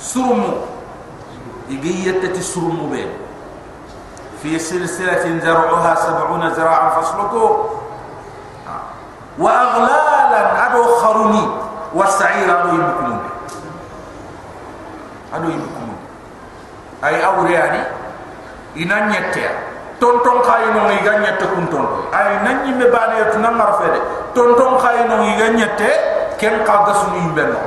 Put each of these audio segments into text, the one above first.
surumu igi yettati surumu be fi silsilatin zar'uha 70 zira'an fasluku wa aghlalan ado kharuni wa sa'ira ado yibkumun ado yibkumun ay awre ani ina nyette tonton khay no ngi ganyette kun ton ay nanyi me bane to nan marfede tonton khay no ngi ganyette ken ka gasu ni benno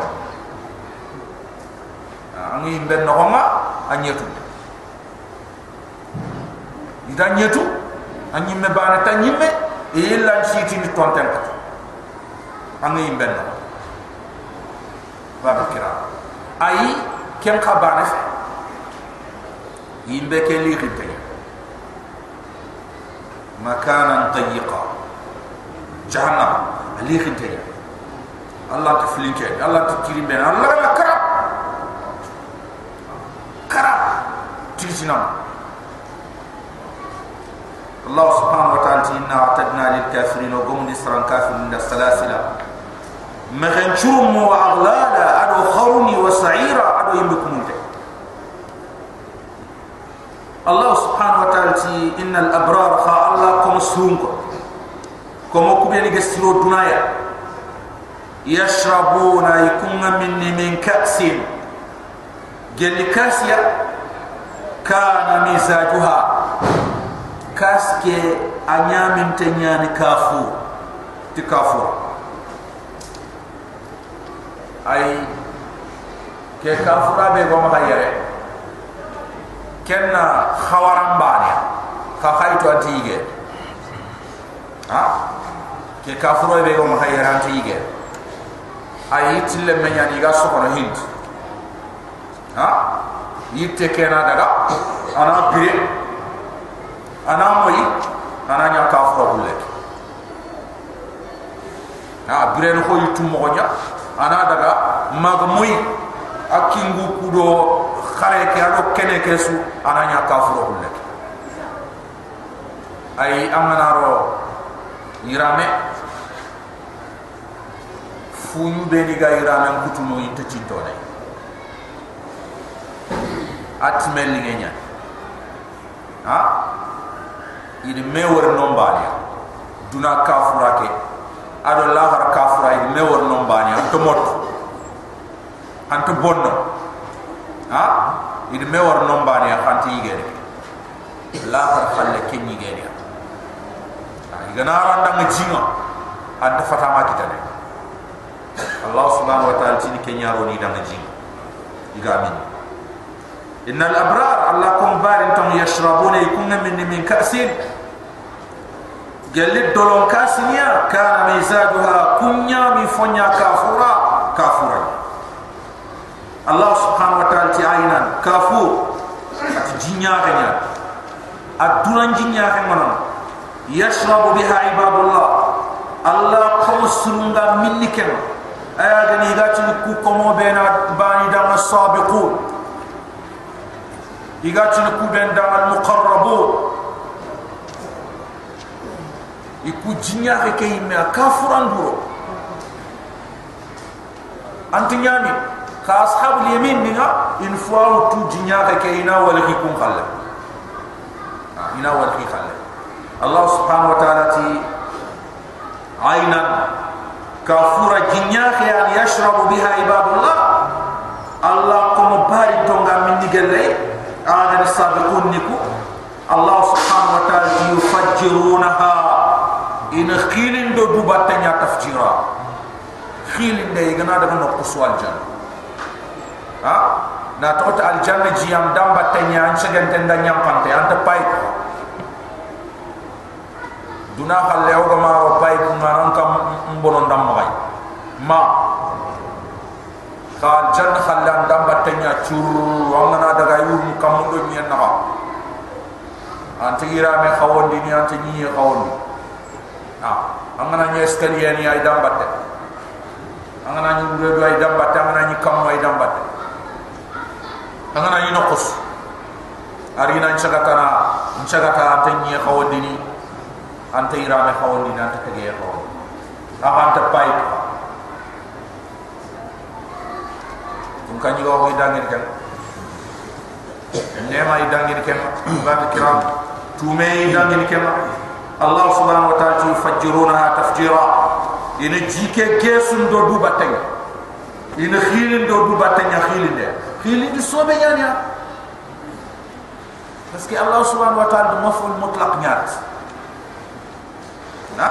angi benno ma anyetu ida nyetu anyi me bane ta nyimme illa chiti ni tonten ka angi benno babakira ay ken ka bane fe yimbe ke li khite makanan tayyiqa. Jahannam. Li khite Allah ta flinke Allah ta kirimbe Allah la karab tisinam Allah subhanahu wa ta'ala inna a'tadna lil kafirin wa qum nisran kafirin da salasila maghan churum wa aghlala adu khawni wa sa'ira adu yimbukum الله سبحانه وتعالى إن الأبرار خا الله كم سرونك كم كبير يجسروا الدنيا يشربون يكون من من كأس جل كاسيا كان مزاجها كاسك أنيام تنيان كافو تكافو أي كافرا بيقوم غير كنا خوارم بانيا كخيط أنتيجة ها كافرا بيقوم غير أنتيجة أي تلمني أنا يعني يقصون هند ها yitte kena daga ana bire ana moyi ana nya kafuro bulle ha bire no ko yitum mo nya ana daga mag moyi akingu kudo khare ke ado kene ke su ananya kafuro hulle ay amana ro irame funyu be ni ga irame kutu no yinte cinto ne atmel ngenya ha? Ide mewor nombali duna kafura ke ado lahar kafura ide mewor nombali to mot. Anto bonno ha? Id me war nomba ni khanti yigere la har khalle ken yigere ha igana randa nga jinga ad fata ma kitane allah subhanahu wa ta'ala tini kenya ro ni danga jinga igamin innal abrar allah kum barin tam yashrabuna yakunna min min ka'sin gelid dolon kasinya kana mizaduha kunya mi fonya kafura kafura Allah subhanahu wa ta'ala ti aynan kafur at jinya ganya aduran jinya ke mana yashrabu biha ibadullah Allah kawsulunga minniken aya gani gati ku komo bena bani da masabiqun igati ku ben da al muqarrabun iku jinya ke kayme kafuran duro antinyami ka ashab al-yamin minga in fois tu jinya ka ke ina wal khikum khalla ina wal khi khalla Allah subhanahu wa ta'ala ti aina kafura jinya ka ya yashrabu biha ibadullah Allah kum bari tonga min nigelle aga sabiqun niku Allah subhanahu wa ta'ala yufajjirunaha. In khilin do dubatanya tafjira. Khilin de igana daga no kuswal jannah. Ha? Na to ta al dam batenya an segen ten da nyam pante an ta pai duna halle o ma ro pai ku ngaran kam mbono ndam ma. Ma ka janna hallan dam batenya churu wa ngana daga yum kam do nyen na an ta gira me khawondi ni an ta nyi khawondi. Ha angana nye skaliya ni ay dam batte. Angana nyi do ay dam batte angana nyi kam ay dam batte angana yino qus arina nchaga kana nchaga ta antenye khawdini ante irame khawdini ante tege khaw aba ante pai kun kan jiwa ko idangir kan نعم يدعني كما باب الكرام تومي يدعني كما الله سبحانه وتعالى يفجرونها تفجيرا إن جيك جسم دو دو باتين إن خيل دو دو باتين خيل ده خيل دي سوبة يعني بس كي الله سبحانه وتعالى مفعول مطلق نعت لا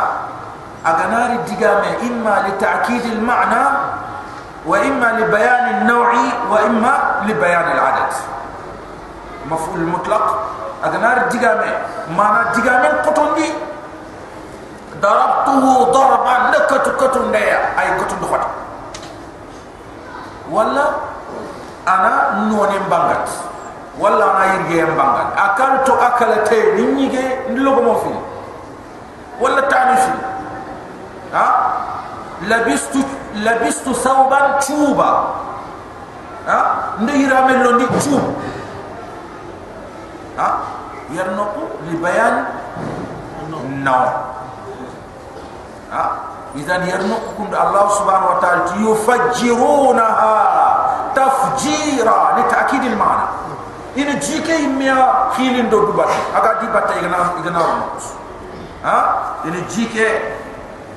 أجناري دجامة إما لتأكيد المعنى وإما لبيان النوع وإما لبيان العدد مفعول المطلق. أغنار ديغامي. مانا ديغامي قطندي ضربته ضربا لكت كتن أي كتن دخل ولا أنا نونين بانغات ولا أنا يرجي مبانغت أكلت أكلتين نيجي نلوك موفي ولا تعنيفي ها؟ لبست لبست ثوبا تشوبا. ها؟ نديرامي لوني تشوب. ha? Yarno li bayan no. Ha? Idan yarno ko kun allah subhanahu wa ta'ala yufajjiruna tafjira. Li ta'kid al ma'na in jike imya khilin do dubat aga di batay gana gana ha? In jike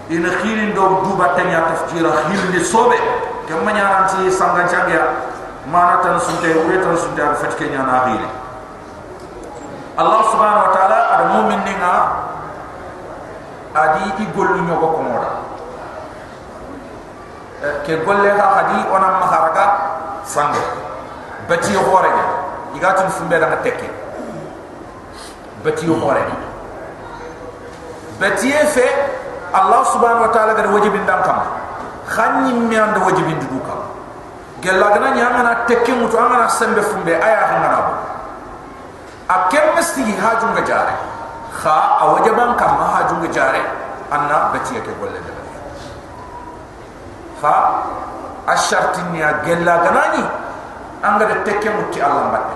in khilin do dubat ya tafjira khilin sobe kamanya ranti sanga changa mana tan sunte wetan sunte fatke nya na khilin Allah subhanahu wa ta'ala ada mu'min ni nga eh, adi i gollu nyoko kumora. Ke golle ha hadi onam maharaka sande beti hore ni. Iga tun sumbe da teke. Beti hore ni. Beti fe Allah subhanahu wa ta'ala gar wajibin dan kam. Khanni mi and wajibin du kam. Gella gna nyama na teke mutu ana sembe fumbe aya ngana akem mesti hajum ga jare kha awajaban kam ma ha junga jare anna batiya ke golle de kha ashartin ya gella ganani anga de tekke mutti allah batte.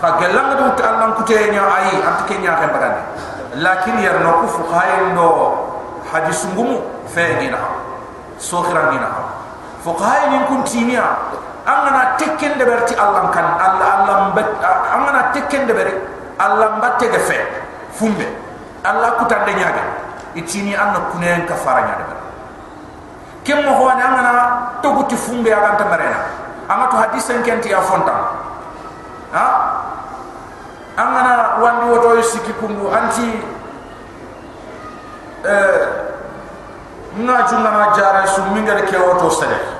Kha gella ngada mutti allah kute nya ayi ant ke nya kan bagande lakin yar no ku fuqahay no hadis ngumu fe dina so khiran dina fuqahay ni kun angana tekken de berti allah kan allah allah bat angana tekken de beri allah batte de fe fumbe. Allah kutande nyaade itini anna kunen ka fara nyaade kem mo hoane angana toguti fumbe aga ta marena. Anga to hadisen kenti ya fonta ha? Angana wandi woto siki kumbu anti eh na jare su mingere ke woto sele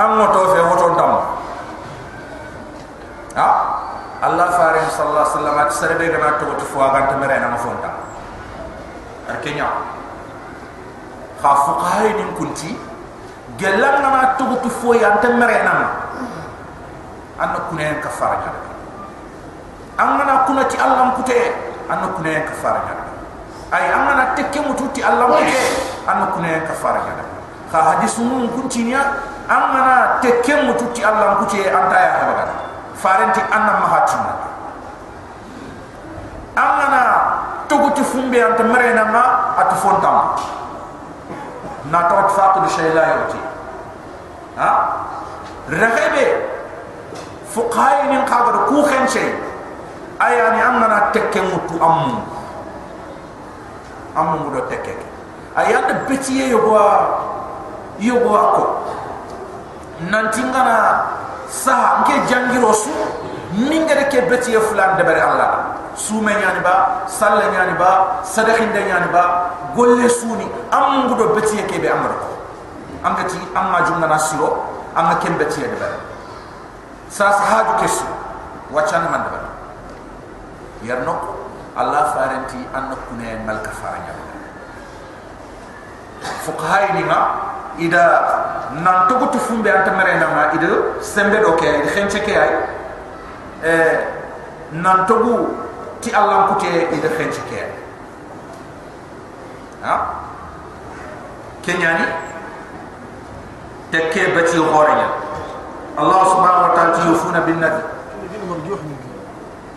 am woto fe woto ndam ha? Allah farin sallallahu alaihi wasallam at serbe gana to to fo aganta mere na fonta ar kenya kha fuqahay din kunti gelam na to to fo ya anta mere na an kunen kafara ga an na kunati Allah kute an kunen kafara ga ay an na tekke mututi Allah kute an kunen kafara ga kha hadisu mun kunti niya an na tekke mututi Allah kute anta ya ga farenti anna mahatina amana toguti fumbe anta marena ma atu fontam na tawat faqid shayla yoti ha? Raghebe fuqahay min qabar ku khen shay ayani amana tekke mutu am am mu do tekke ayanda betiye yobo yobo ko nantingana saha nke jangiro su minga de ke beti fulan de bari allah. Su me nyani ba salla nyani ba sadakhin de nyani ba golle suni. Am ngudo beti ke be amara ko amati amma jumna nasiro amma ken beti de bari sa sa haju kesu. Wachan man de bari yarno allah faranti an kunne mal kafaranya fuqaha ni ma ida nan to gutu fumbe anta mere na ma ida sembe do ke ida khenche ke ay eh nan to gu ti allah ku te ida khenche ke ha kenyani tekke bati horenya allah subhanahu wa ta'ala yufuna bin nabi مرجوح من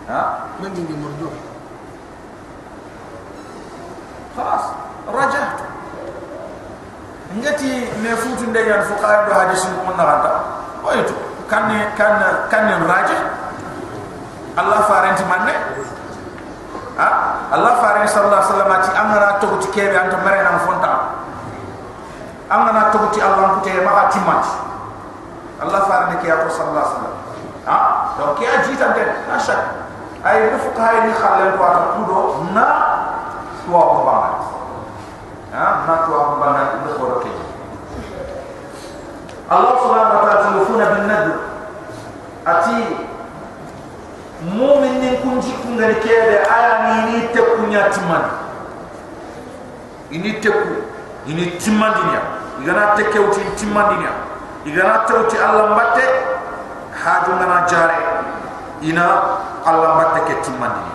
ha من من مرجوح خلاص رجعت ngati ne futu ndegal ya fu xaar ya do haji sun ko naranta wayto kanne kanne kanne ya raji allah farenti manne. Ha? Allah farenti sallallahu alaihi wasallam ati amara toguti kebe anta mare na fonta amana toguti allah ko te ma hatti allah farenti ke ko sallallahu alaihi wasallam. Ha? Do ke aji tan den ashak ay fu xaar ni xalen ko ata kudo na wa ko ba ha na tu am banna ko ko Allah subhanahu wa ta'ala tufuna bin nadu ati mu'min nin kunji kun ga kebe ala ni ni te kunya timan ah, ini te ku ini timan dinya igana te ke timan dinya igana te Allah mbatte haju ngana jare. Ina Allah mbatte ke timan dinya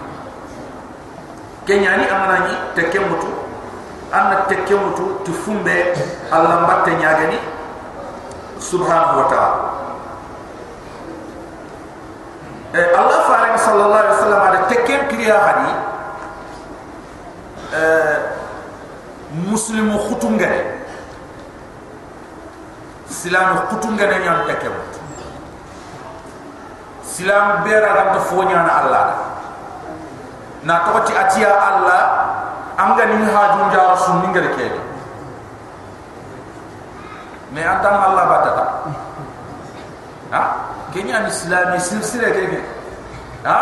Kenyani amana ni te mutu anna tekke mutu tufumbe allah mbatte nyagani subhanahu wa ta'ala. Eh, Allah faring sallallahu alaihi wasallam ada tekken kriya hadi eh, muslimu khutungane silamu khutungane nyam tekken silam bera gam to fonya na Allah. Na to ti atia Anga ni hajun jara sunni ngal kede me antam Allah batata ha? Kenya ni islami silsile keke ha?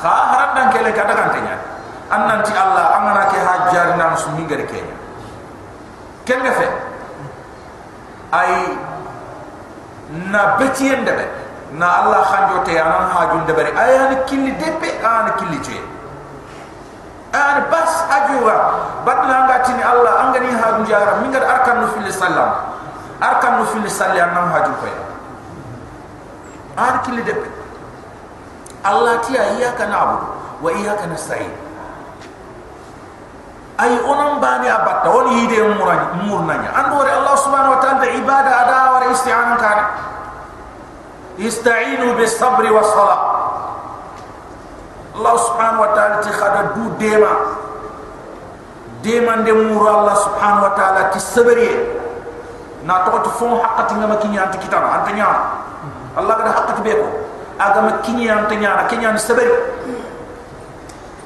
Kha haram dan kele kata kan kenya. Annan ti allah amana ke hajjar na musumi gari kenya. Ken fe ay na betien debe na allah khanjo te anan hajun debe ay an killi depe an killi che an bas ajuwa badna ngati ni allah angani hajun jara mingar arkan nu fil sallam arkan nu fil sallam nam hajun ko ar kili de Allah ti ya iyyaka na'budu wa iyyaka nasta'in ay onan bani abatta on yide murani murnanya. Andore Allah subhanahu wa ta'ala ibada ada wa isti'anan kan ista'inu bis sabri was sala الله سبحانه وتعالى تخاد دو ديما ديما دي مورا الله سبحانه وتعالى كي سبري نا توت فون حقتي نما كي نيانت كتاب انت نيان الله غدا حقت بيكو اغام كي نيانت نيان كي نيان سبري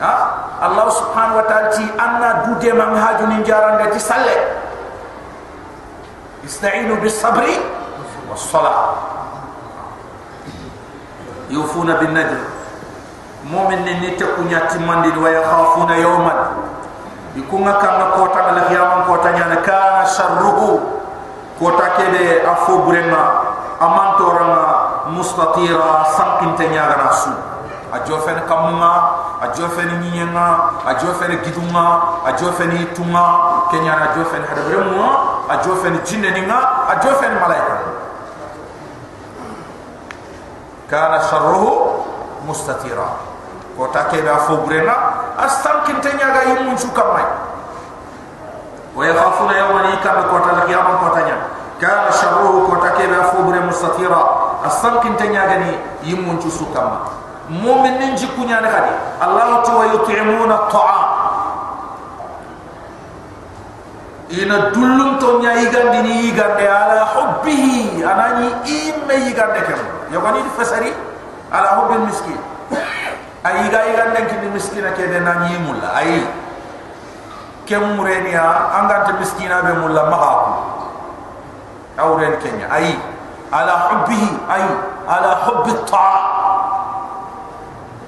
ها الله سبحانه وتعالى تي أنا دو ديما مهاجو نجاران دي سالي استعينوا بالصبر والصلاه يوفون بالنجم mu'min ni te kunya timandi wa yakhafuna yawman. Ikunga kanga kota ngala hiyaman kota nyana kana sharruhu kota kebe afo burenga amantoranga mustatira sankin tanya rasu a jofen kamunga a jofen nyenga a jofen gidunga a jofen tunga kenya na jofen hadabremu a jofen jinne ninga a jofen malaika kana sharruhu mustatira ko take ba fo burena a sankin tanya ga yimun chukamai wa yakhafuna yawman yakab ko ta qiyamah ko tanya kana sharruhu ko take ba fo burena mustatira asankin tanya gani yimun cu sukama mu'min nin jikunya ne kadi allah tu wa yut'imuna ta'a ina dullum to nya igandi ni igande ala hubbihi anani imme igande kem yogani di fasari ala hubbil miskin Ayi ga yi ga kini miskina ke de nan yi mulla ay ke murenia ah, anga te miskina be mulla ma ha ko awren kenya ay ala hubbi ay ala hubbi ta.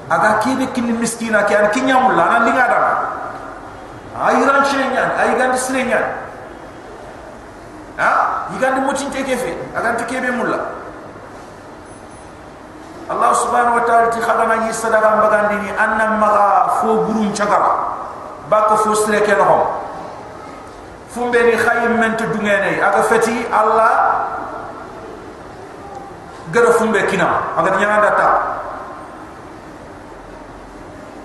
Aga ki kini miskina ke an kinya mulla nan linga da ay ran chenya ay ga ndi srenya ha ah, yi ga mutin ke fe aga te ke mulla موچين تكيفي أغا تكيبي مولا الله سبحانه وتعالى تخدم أن يصدق بغانديني أن مغا فو برون چغرا باك فو سريكي نهم فمبني خيم من تدنيني أغا فتي الله gara fumbe kina aga nyanga data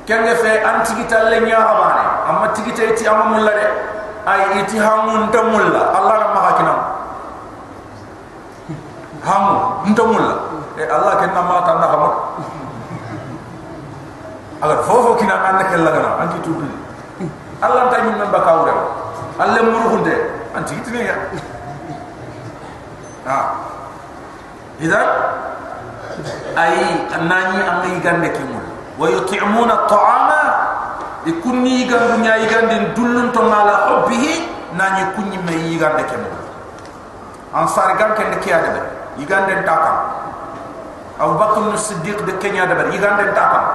kenge fe antigita le nya habane amma tigita iti amma mulla de ay iti hamun ta mulla allah na maka kina hamu nta mulla e allah ken na mata na hamu aga fofo kina anna kel lagana anti tudu allah ta nyum namba kawre allah muruhunde antigita ne ya ha. Idan ay nani am yigande ki mul wa yut'imuna at'ama ikunni yigandu nya yigande dullun to mala hubbihi. Nani kunni me yigande ki mul an sargan ken ki adabe yigande takam abu bakr as-siddiq de kenya adabe yigande takam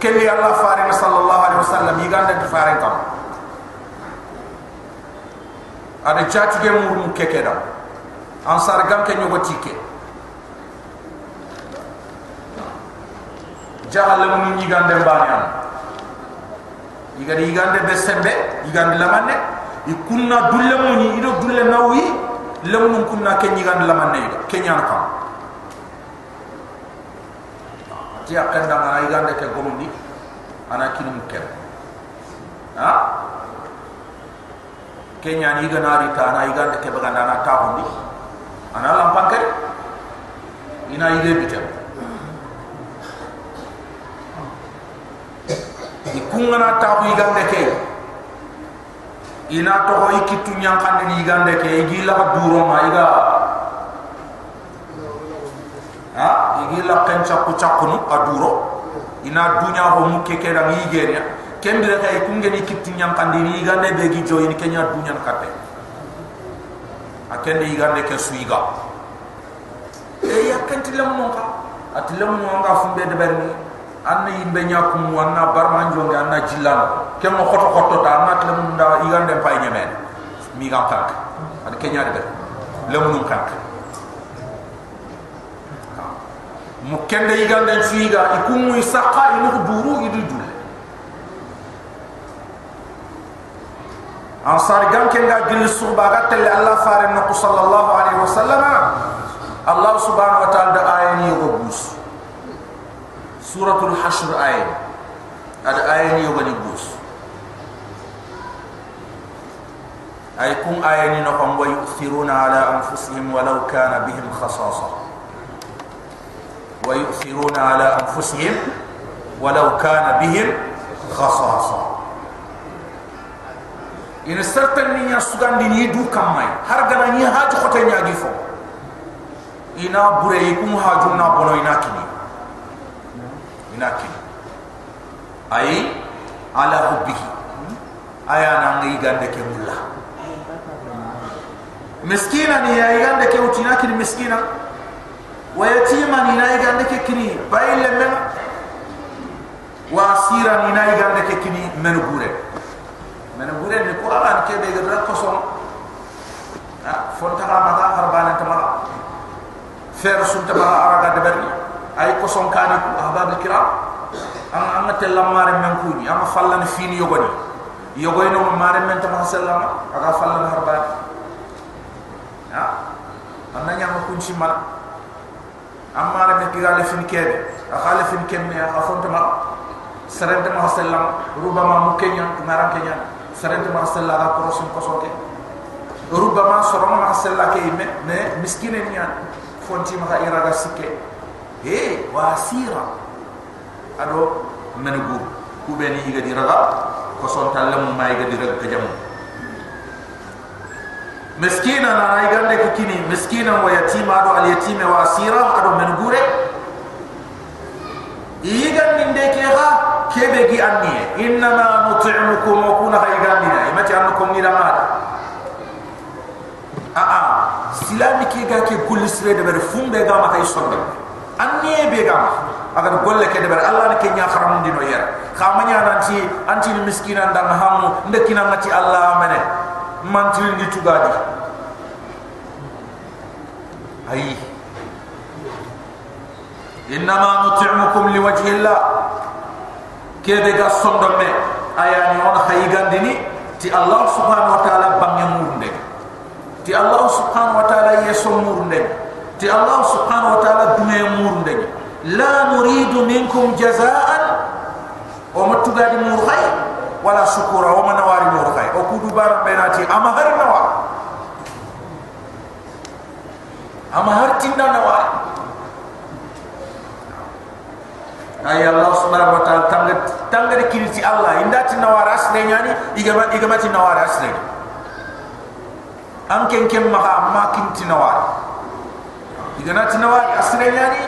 kelli allah faare sallallahu alaihi wasallam yigande faare kam ada chati ge mur mu keke da ansar gam ke nyogo tike jahal mu ni gande mbani am igadi igande be sembe igande lamanne ikunna dulle mu ni ido dulle nawi lamun kunna ke ni gande lamanne ido kenya kam ti akanda ngana igande ke gomundi ana kinum ke ha? Kenya ni gana ri ta na igande ke baganda na ta hondi ana lampang ke? Ina ide bita ikunga na ta ko igande ke? Ina to ho ikitu nyang ni igande ke? Igila duro ma iga ha igila kencha ku chakunu aduro ina dunya ho mukke ke da igenya kembira kay kungeni kitti nyam kandi ni gande be gi joyi ni kenya dunya katte akende igande ke suiga e yakanti lam mon ka atilam mo nga fumbe de berni anna yimbe nyakum wanna barman jonde anna jillan kemo khoto khoto ta anna tilam nda igande pay nyemen mi ga tak ad kenya de lam nun kak mu kende igande suiga ikumu isaqa inu duru idu duru ansar gam ken ga suba ga tel allah fare no sallallahu alaihi wasallam. Allah subhanahu wa ta'ala da ayani yo bus suratul hashr ay ada ayani yo bani bus ay kum ayani no kam wa yu'thiruna ala anfusihim walau kana bihim khasasa ويؤثرون على أنفسهم ولو كان بهم خصاصة. إن سرت من يسودان دي نيدو كمي هرغنا نيهاج خطي نيجيفو إنا بريكم هاجونا بنو إناكني إناكني أي؟ على حبه. أي أنا نغي غاندك مسكينا نيهاج غاندك وتناكني مسكينا مسكينا wa yatima ni na gande ke kini bayle men wa asira ni na gande ke kini men bure men bure ni ko ala ke be gadra ko son ha fon ta ma ta harban ta ma fer sun ta ma araga de berni ay ko son kani ko ahbab al kiram am am te lamare men ko ni am fallan fini yogoni yogoy no mare men ta ma sallama aga fallan harban ha am na nyama kun ci mal am mare me kigale fin kede akale fin kemme a fon ta ma serente ma sallam rubama mukenya maran kenya serente ma sella ga korosun kosoke rubama sorom ma sella ke me me miskine niya fonti ma ira sikke he wasira ado menugo ku beni yiga di raga koson tallam ma yiga di raga jamu miskina na ray gande ko kini miskina wa yatima ado al yatima wa asira ado menugure yiga ninde ke ha kebe gi anni inna nut'imukum wa kuna haygamina imati annukum ni dama a a silami ke ga ke kulli sire de ber fumbe ga ma kay sonda anni be ga ma agar golle ke de ber allah ne ke nya kharam dino yer khamanya nanti anti ni miskinan dan hamu ndekina ngati allah mene mantil ni tugadi ay innama nut'imukum liwajhi allah kebe ga sondo me aya ni on haygandini ti allah subhanahu wa ta'ala bangi murde ti allah subhanahu wa ta'ala yeso murde ti allah subhanahu wa ta'ala dume murde la nuridu minkum jazaan. O matugadi murhay wala shukura o manawari murhay o kudu bar benati ama har nawa ama har tinda nawari ay allah subhanahu wa ta'ala tangat tangat kiliti allah. Indati nawaras le nyani igama igama ti nawaras le an ken ken ma ma kinti nawar igana tinawari asre nyani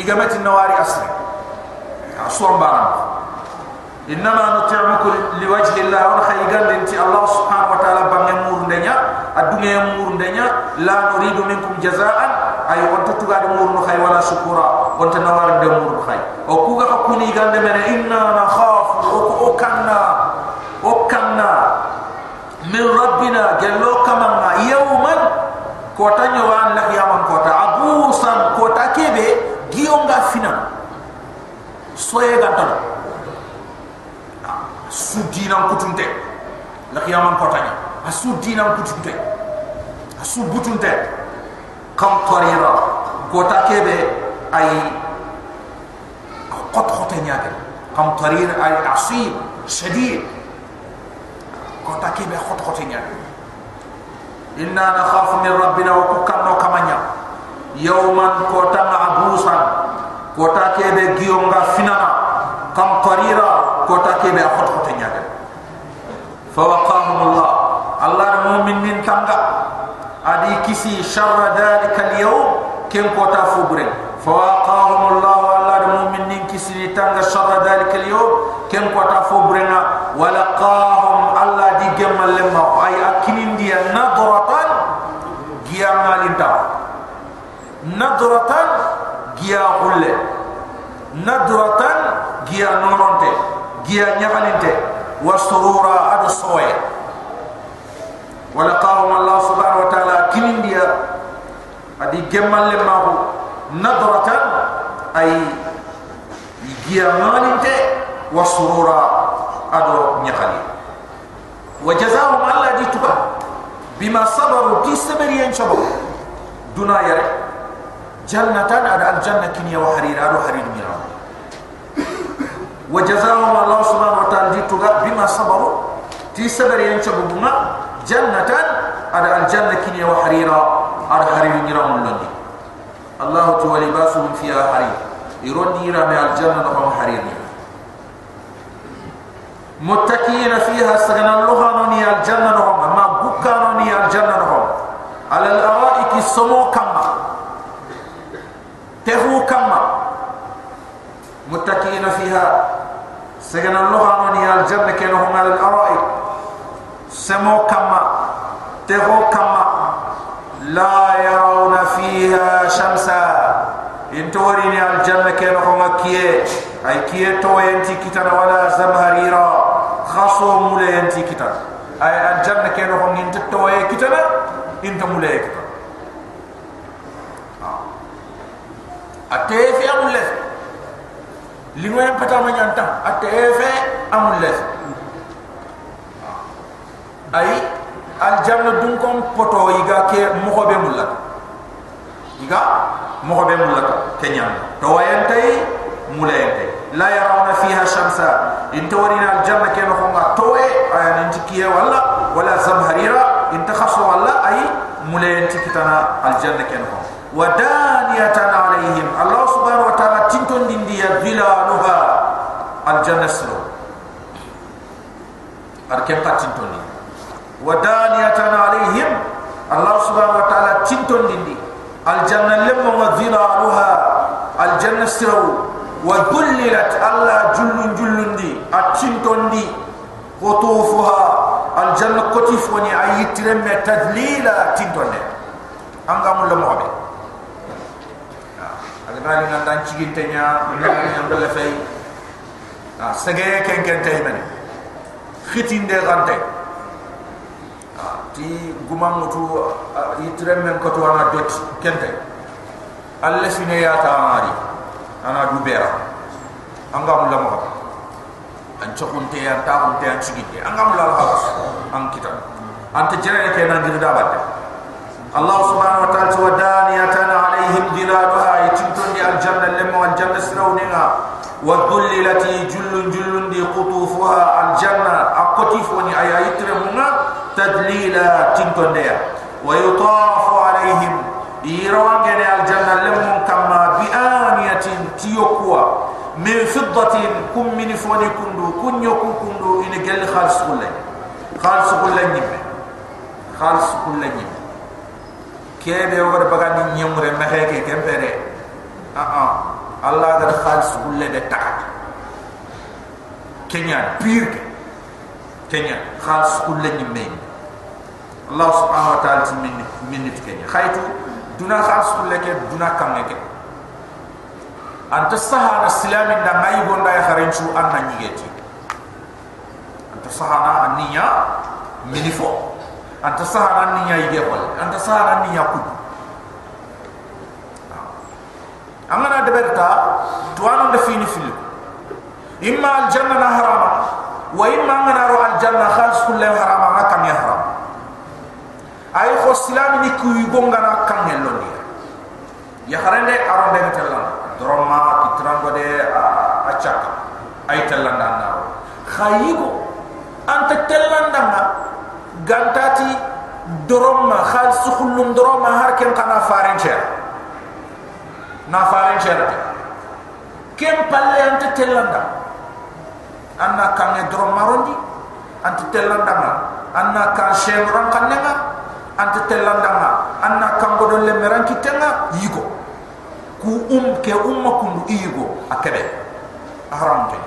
igama tinawari asre aswa baram انما نطعمك لوجه الله وان خيغان دنتي الله سبحانه وتعالى بان مور دنيا الدنيا مور دنيا لا نريد منكم جزاء اي وانت تغاد مور خي ولا شكورا وانت نوار دم مور خي او كوغا كوني غاند من انا نخاف او كاننا او كاننا من ربنا جلو كما يوما كوتا نيوان لا يوم كوتا ابوسان كوتا كيبي غيونغا فينا سويغا تو su dinam kutunte la qiyaman kotanya asu dinam kutunte asu butunte kam tarira kota kebe ay qot khotanya ke kam tarir ay asib shadid kota kebe khot khotanya inna nakhafu min rabbina wa kukanno kamanya yawman kota ma'busan kota kebe giyonga finana kam tarira kota ke be akhot khote nyaga fa waqahum allah allah mu'min min tanga adi kisi sharra dalika al yawm ken kota fubre fa waqahum allah allah mu'min min kisi tanga sharra dalika al yawm ken kota fubre na walaqahum allah di gemal lemma ay akinin dia nadratan giya malinta nadratan giya hulle. Nadratan giya noronte giya nyagalinte wa surura adu soye wala qawm allah subhanahu wa ta'ala kinin dia adi gemmal le mahu nadratan ay giya nyagalinte wa surura adu nyagali wa jazaahum alla di tuba bima sabaru ti sabari en chabo duna yare jannatan ada al janna kinya wa harira adu harir miramu وجزاهم الله سبحانه وتعالى جيتوغا بما صبروا تي صبر ينشبوما جنة. على الجنة كنيا وحريرا على حرير نيرام اللندي الله تعالى لباسهم فيها حرير. يرون نيرا من الجنة نقوم حرير متكئين فيها سغنا الله نوني الجنة نقوم ما بكا نوني الجنة نقوم على الأرائك السمو كما. تهو كما. متكئين فيها سجن من الجنة كانوا هم على الأرائك. سمو كما تهو كما لا يرون فيها شمسا. انتو انتوريني الجنة كيما هما كيه؟ أي كيه تو ينتي كتان ولا زمهريرا. خاصو مولا ينتي كتان أي الجنة كيما هم انت تو يكتن؟ انت مولا كتان اتفي آه. أتيفي أمولف لما ينبتا من ينتم أتيفي أمولف ay al janna dun kom poto iga ke mohobe mulla. Iga mohobe mulla kenya. To wayantay mulayante la yarawna fiha shamsa. Inta warina al janna ke no nga towe ayan intikiye wala wala zamharira inta khasu wala ay mulayanti kitana al janna ke no wadaniyatan alaihim allah subhanahu wa ta'ala tinton dindiya zilaluha aljanna siro arkem ka tinton ni wadaniyatan alaihim. Allah subhanahu ta'ala tinton dindi aljanna lemma wa zilaluha aljanna siro wa dhullilat allah jullun jullun di. Atinton di. Qutufuha. Aljanna qutif woni ayitrem tadlila tinton ne angamul mo ngali nan dan cigin tenya ngali yang dole fay ah sege ken ken tay men khitin de gante ah ti gumam mutu yitrem men ko to ana dot ken tay alla sine ya ta mari ana du bera angam la mo an chokun te ya ta kun te an cigin te angam la ha an kita ante jere ke nan dir da badde Allah subhanahu wa ta'ala wa daniyatan alaihim dilaluha يتمتون دي الجنة لما والجنة سرونينا والذللة جل جل دي قطوفها الجنة أقطفوني أي يترمونا تدليلا تنكون ديا ويطاف عليهم. يروان جن الجنة لمن كما بآنية تيوكوا. من فضة كم من فوني كندو كن يوكو كندو إن جل خالص كله خالص كله نيم خالص كله نيم كيف يوغر بغان نيم رم هيك كم بره آه آه. الله غير خالص كله بتاعك كنيا بيرك. Kenya khalis bulle ni me allah subhanahu wa ta'ala ti min min kenya khaytu duna khalis bulle ke duna kamne ke anta sahana islami da ngai gonda ya kharenchu anna nyigeti anta sahana aniya minifo anta sahara ni nya yige wal anta sahara ni nya kud amana de berta tuano de fini fili imma al janna na harama wa imma ngana ro al janna khalis kullu harama ma kam ya haram. Ay kho silami ni ku gonga na kam ngel lo ya harande aron de droma kitrango de a chaka ay telan na khayigo anta telan na gantati doroma khal sukhullum doroma har ken kana faren cher. Na faren cher. Kem palle ante telanda anna kanne doroma rondi ante telanda ma anna kan shem ran kannga ante telanda ma anna kan godon le meran kitenga yigo ku um ke umma kundu yigo akabe haram ke.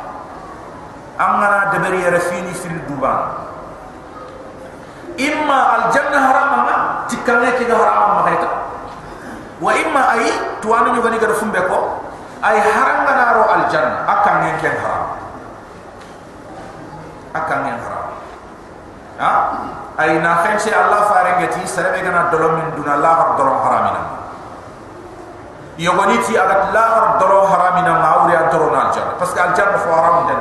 Amana deberi yara fini fil duban imma aljanna harama ma tikane ki ga harama ma hayta wa imma ay tuwanu ñu gani ga fumbe ko ay haranga na ro aljanna akan ngeen ken haram akan ngeen haram. Ha? Ay na khense allah farengati serebe gana dolo min duna la har dolo haramina yogoni ti agat la har dolo haramina ma awri antoro na aljanna parce que aljanna fo haram den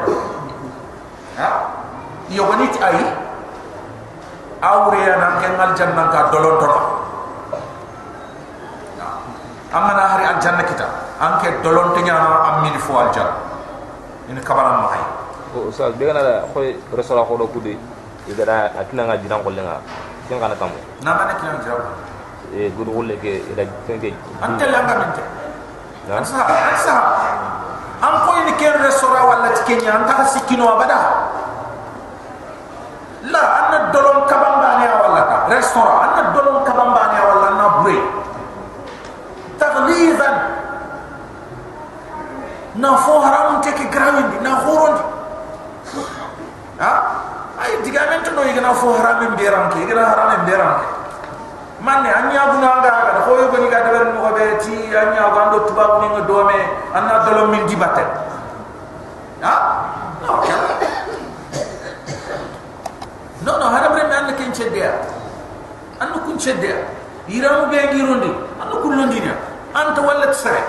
ha? Yogoni ti ay awre ya nan ken al janna ka dolon toro amma na hari al kita anke dolon tenya am min fo al janna ini kabaran sa be gana da ko resora ko do kudi. Ida da atina nga jiran kolle nga ken kana tamu na mana kiyan jiran e gudu wolle ke? Ida ken ke? Ante la nga mente na sa sa am ko ni ken resora wala tikenya anta sikino abada la anna dolon kabamba ne wala ka restaurant anna dolon kabamba ne wala na bure taglizan na fo haram te ke grawindi na horondi ha ay digamen to no igana fo haram en beram ke? Igana haram en beram ke? Manne anya bu na nga ga ko yo goni ga de ber mo be ti anya ga ndo tuba ni ngo dome anna dolon min dibate ha? No no no hada bre man ken chedya annu kun chedya iramu be ngirundi annu kun londinya anta wala tsare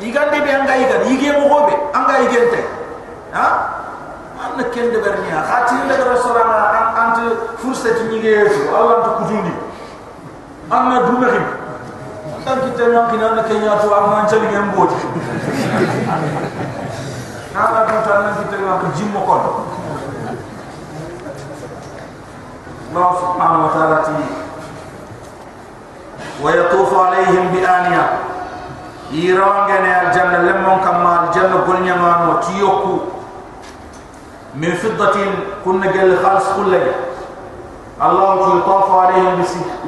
igande be anga iga ige mo gobe anga igente ha anna ken de bernia khati le rasulana anta fursa ti nige yesu allah to kutundi anna dumehim tan kitte non kina na kenya to amma chali ngem boti na na to tan kitte non jimmo kon الله سبحانه وتعالى ويطوف عليهم بآنية يرانغن الجنة لمن كما الجنة قلنا ما وتيوكو من فضة كنا جل خالص كل الله يطاف عليهم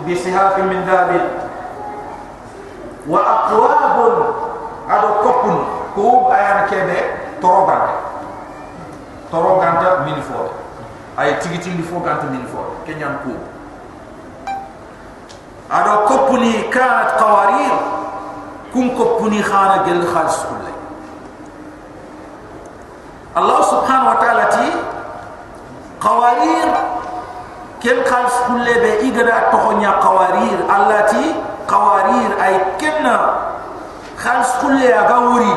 بسهاف من ذهب. وأقواب على كوب كوب أيام كبة تروبان تروبان تا من فوق. أي تيجي تيجي فوق أنت من فوق. كنيان كوب. على كوبني كانت قوارير. كن كوبني خانة جل خالص كله Allah subhanahu wa ta'ala ti qawarir kel khalis kullay be igada tohonya qawarir Allah ti qawarir ay kenna khalis kullay aga wuri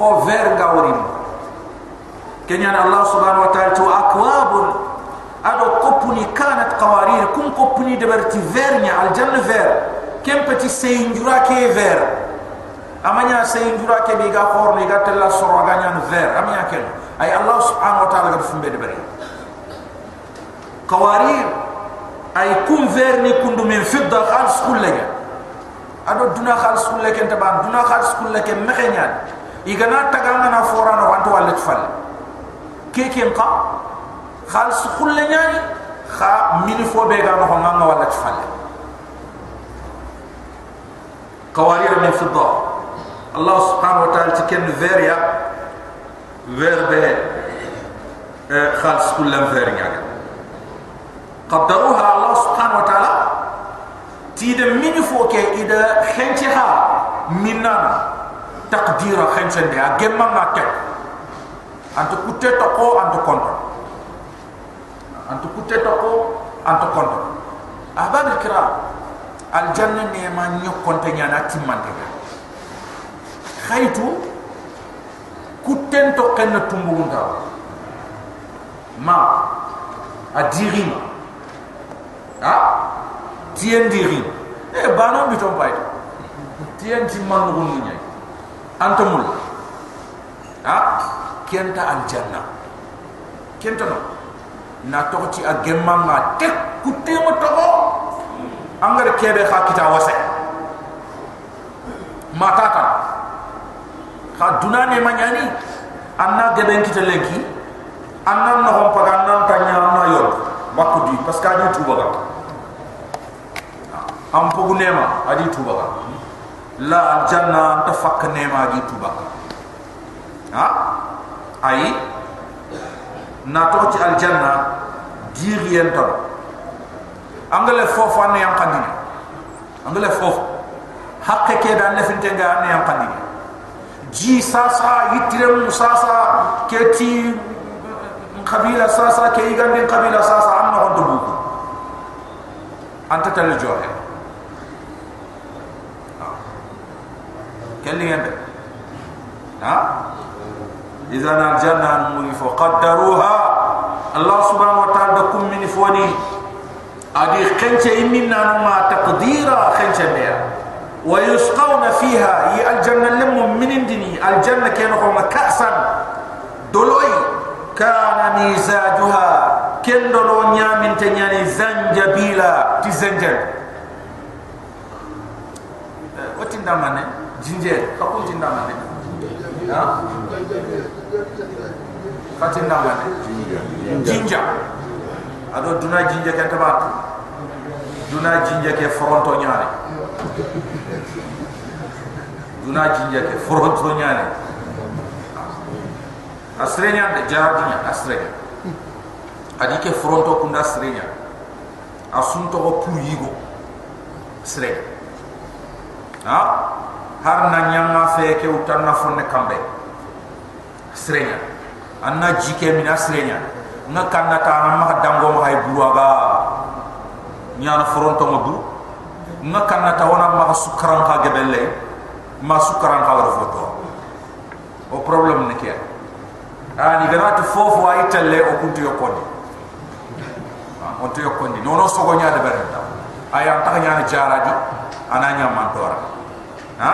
ko ver ga wuri kenyan Allah subhanahu wa ta'ala tu akwab ado kopuni kanat qawarir kum kopuni de berti vernya al janna kem peti seinjura ke ver amanya seinjura ke biga khor ni gatel la soro ganya ver amanya ken ay Allah subhanahu wa ta'ala gad fumbe de bari qawarir ay kum ver ni kundu min fidda khalis kullaya ado duna khalis kullaya ken taban duna khalis kullaya ken mekhenyan igana tagana na forana wanto walet fal keken ka khalis khulle nyani kha mini fo be ga no nganga wala tfalle qawarir min fidda subhanahu wa ta'ala tiken veria verbe خالص كل فير يعني قدروها الله سبحانه وتعالى تيد من فوق إذا خنتها مننا تقدير خنتها دي أجمع ما كت أنت كنت تقو أنت كنت أنت كنت تقو أنت كنت أحباب الكرام الجنة نيما نيو كنت نيانا تيجا khaitu kutento kenna tumbunda ma adirim ha? Tien dirim e eh, banam bi ton bayt tien ti man ngun ni antamul ha? Kenta al janna kenta no? Na toxti a ma tek ku tema toxo angara kebe xa kita wase. Ma ta kha dunane manyani anna geben kita lenki annan na hon paga nan tanya na yor bakku di parce que adi tuba ga am pogu nema adi tuba ga la janna ta fak nema adi tuba ha? Ai? Na to ci al janna dir yen to angale fofu an yang kandini angale fofu hakke ke da ne finte ga an yang kandini جي ساسا يترم ساسا كتي قبيلة ساسا كي يغنين قبيلة ساسا عمنا هون دبوك أنت الله سبحانه وتعالى دكم من فوني أدي خنشة إمنا نما تقديرا ويسقون فيها هي الجنة الجنة كانوا كأسا دلوي كان ميزاجها كندلو نيامن تنياني زنجبيلا تزنجل وتين دامن جنجل كقول تين دامن ها كاتين دامن جنجا ado duna jinja ke tabat duna jinja ke fronto nyaare duna jinja ke fronto nyaare asrenya de jardinya asrenya. Adi ke fronto kunda asrenya. Asunto ko pu yigo asrenya. Ha? Har na nyanga fe ke utanna fonne kambe asrenya. Anna jike min asrenya. Nga kanna ta na ma dango ma hay buwaga nyana fronto mo du nga kanna ta wona ma sukran ka gebelle ma sukran ka war foto. O problem ne ke ani ganatu fofo ay telle o kuntu yokondi on to yokondi nono sogo nyaade berenta ay am tax nyaani ananya mantora ha?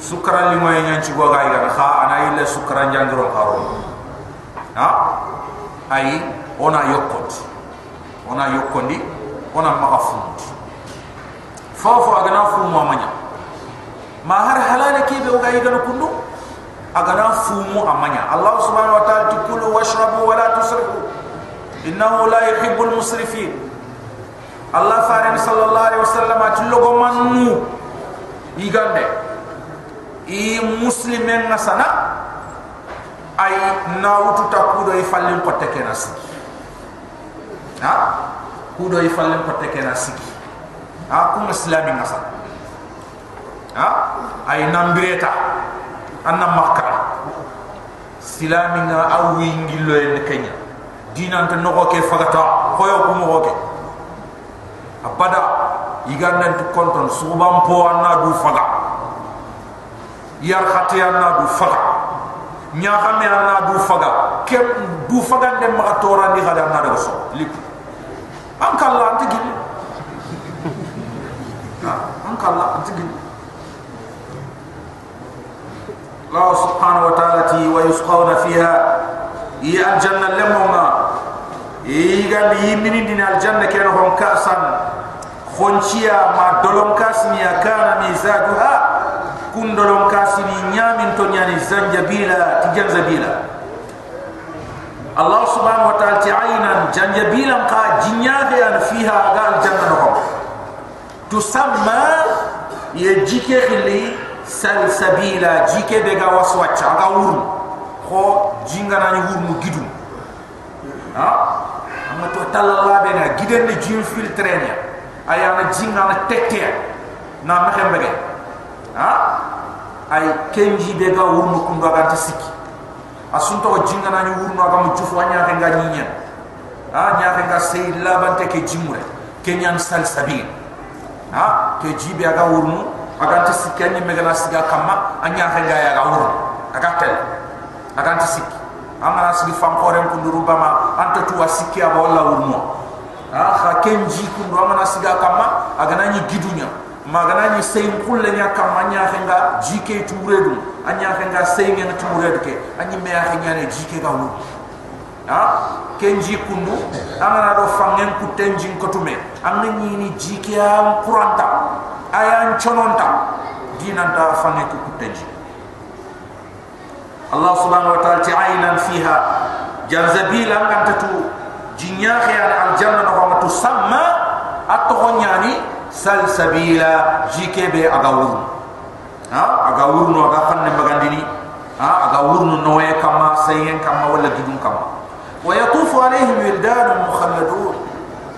Sukran li moy nyan ci goga ga kha ana ille sukran jangro kharo ha? Ay ona yokondi ona yokondi ona magafundi fofo agana fu mo manya ma har halale kebe o ga yigana kundu agana fumu amanya Allah subhanahu wa ta'ala tikulu washrabu wa la tusrifu. Innahu la yuhibbul musrifin. Allah farin sallallahu alaihi wasallam atilogo mannu igande. I muslimen nasana ay nawutu takudo i fallin potte kena siki ha? Kudo i fallin potte kena siki ha kum islamin nasana ha? Ay nambireta anna makka. Silami nga awi ngilo en kenya. Dinan tan no ke fagata. Koyo ko mo ke abada iganda to konton. Subam po anna du faga. Yar khati anna du faga. Nya xame anna du faga. Kem du faga dem ma tora ni gada anna da so. Lip. An kala antigi an kala antigi الله سبحانه وتعالى ويسقون فيها. هي الجنة لمونا يقال يمين دين الجنة كانوا هم كأسا. خونشيا ما دولون كاسميا كان ميزاجها. كن دولون كاسمي نيامين تونياني زنجبيلا تجن زبيلا. الله سبحانه وتعالى تعينا جنجبيلا قا جنياغيا فيها قال الجنة نهم تسمى ye jike sal sabila jike be ga waswacha aga wurun ko jinga na ni wurun gidu. Ha? Amma to talalla be na giden ni jin filtrenya. Aya na jinga na tete na ma khembege ha? Ay kenji be ga wurun ku ndo ga asunto jinga na ni wurun aga mu jufu anya ga nyinya. Ha? Nya ga sey labante ke jimure. Kenyan sal sabil ha? Ke jibe aga wurun aga ta sikki anyi megana siga kama anya hanga ya ga wuro aga tel aga ta sikki amma na sigi fam kunduru bama anta tuwa sikki aba wala wurmo ha kha kenji kundu amma na siga kama aga na nyi gidunya magana nyi sey kulle nya kama anya hanga jike turedu anya hanga sey nya turedu ke. Anyi me ya hanga ne jike ga ha kenji kundu amma na do fangen kutenji kotume amma nyi ni jike am kuranta ayan chononta dinanta fange ku kutenji Allah subhanahu wa ta'ala ta'aynan fiha janzabila nganta tu jinya khiyal al janna no ma tusamma atohonyani salsabila jikebe agawur. Ha agawur no aga fanne magandini ha agawur no noe kama sayen kama wala gidun kama wa yatufu alaihim wildan mukhalladun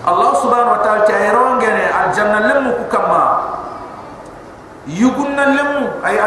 Allah subhanahu wa ta'ala ta'irongene al janna lemu ku kama yugunna lemu ay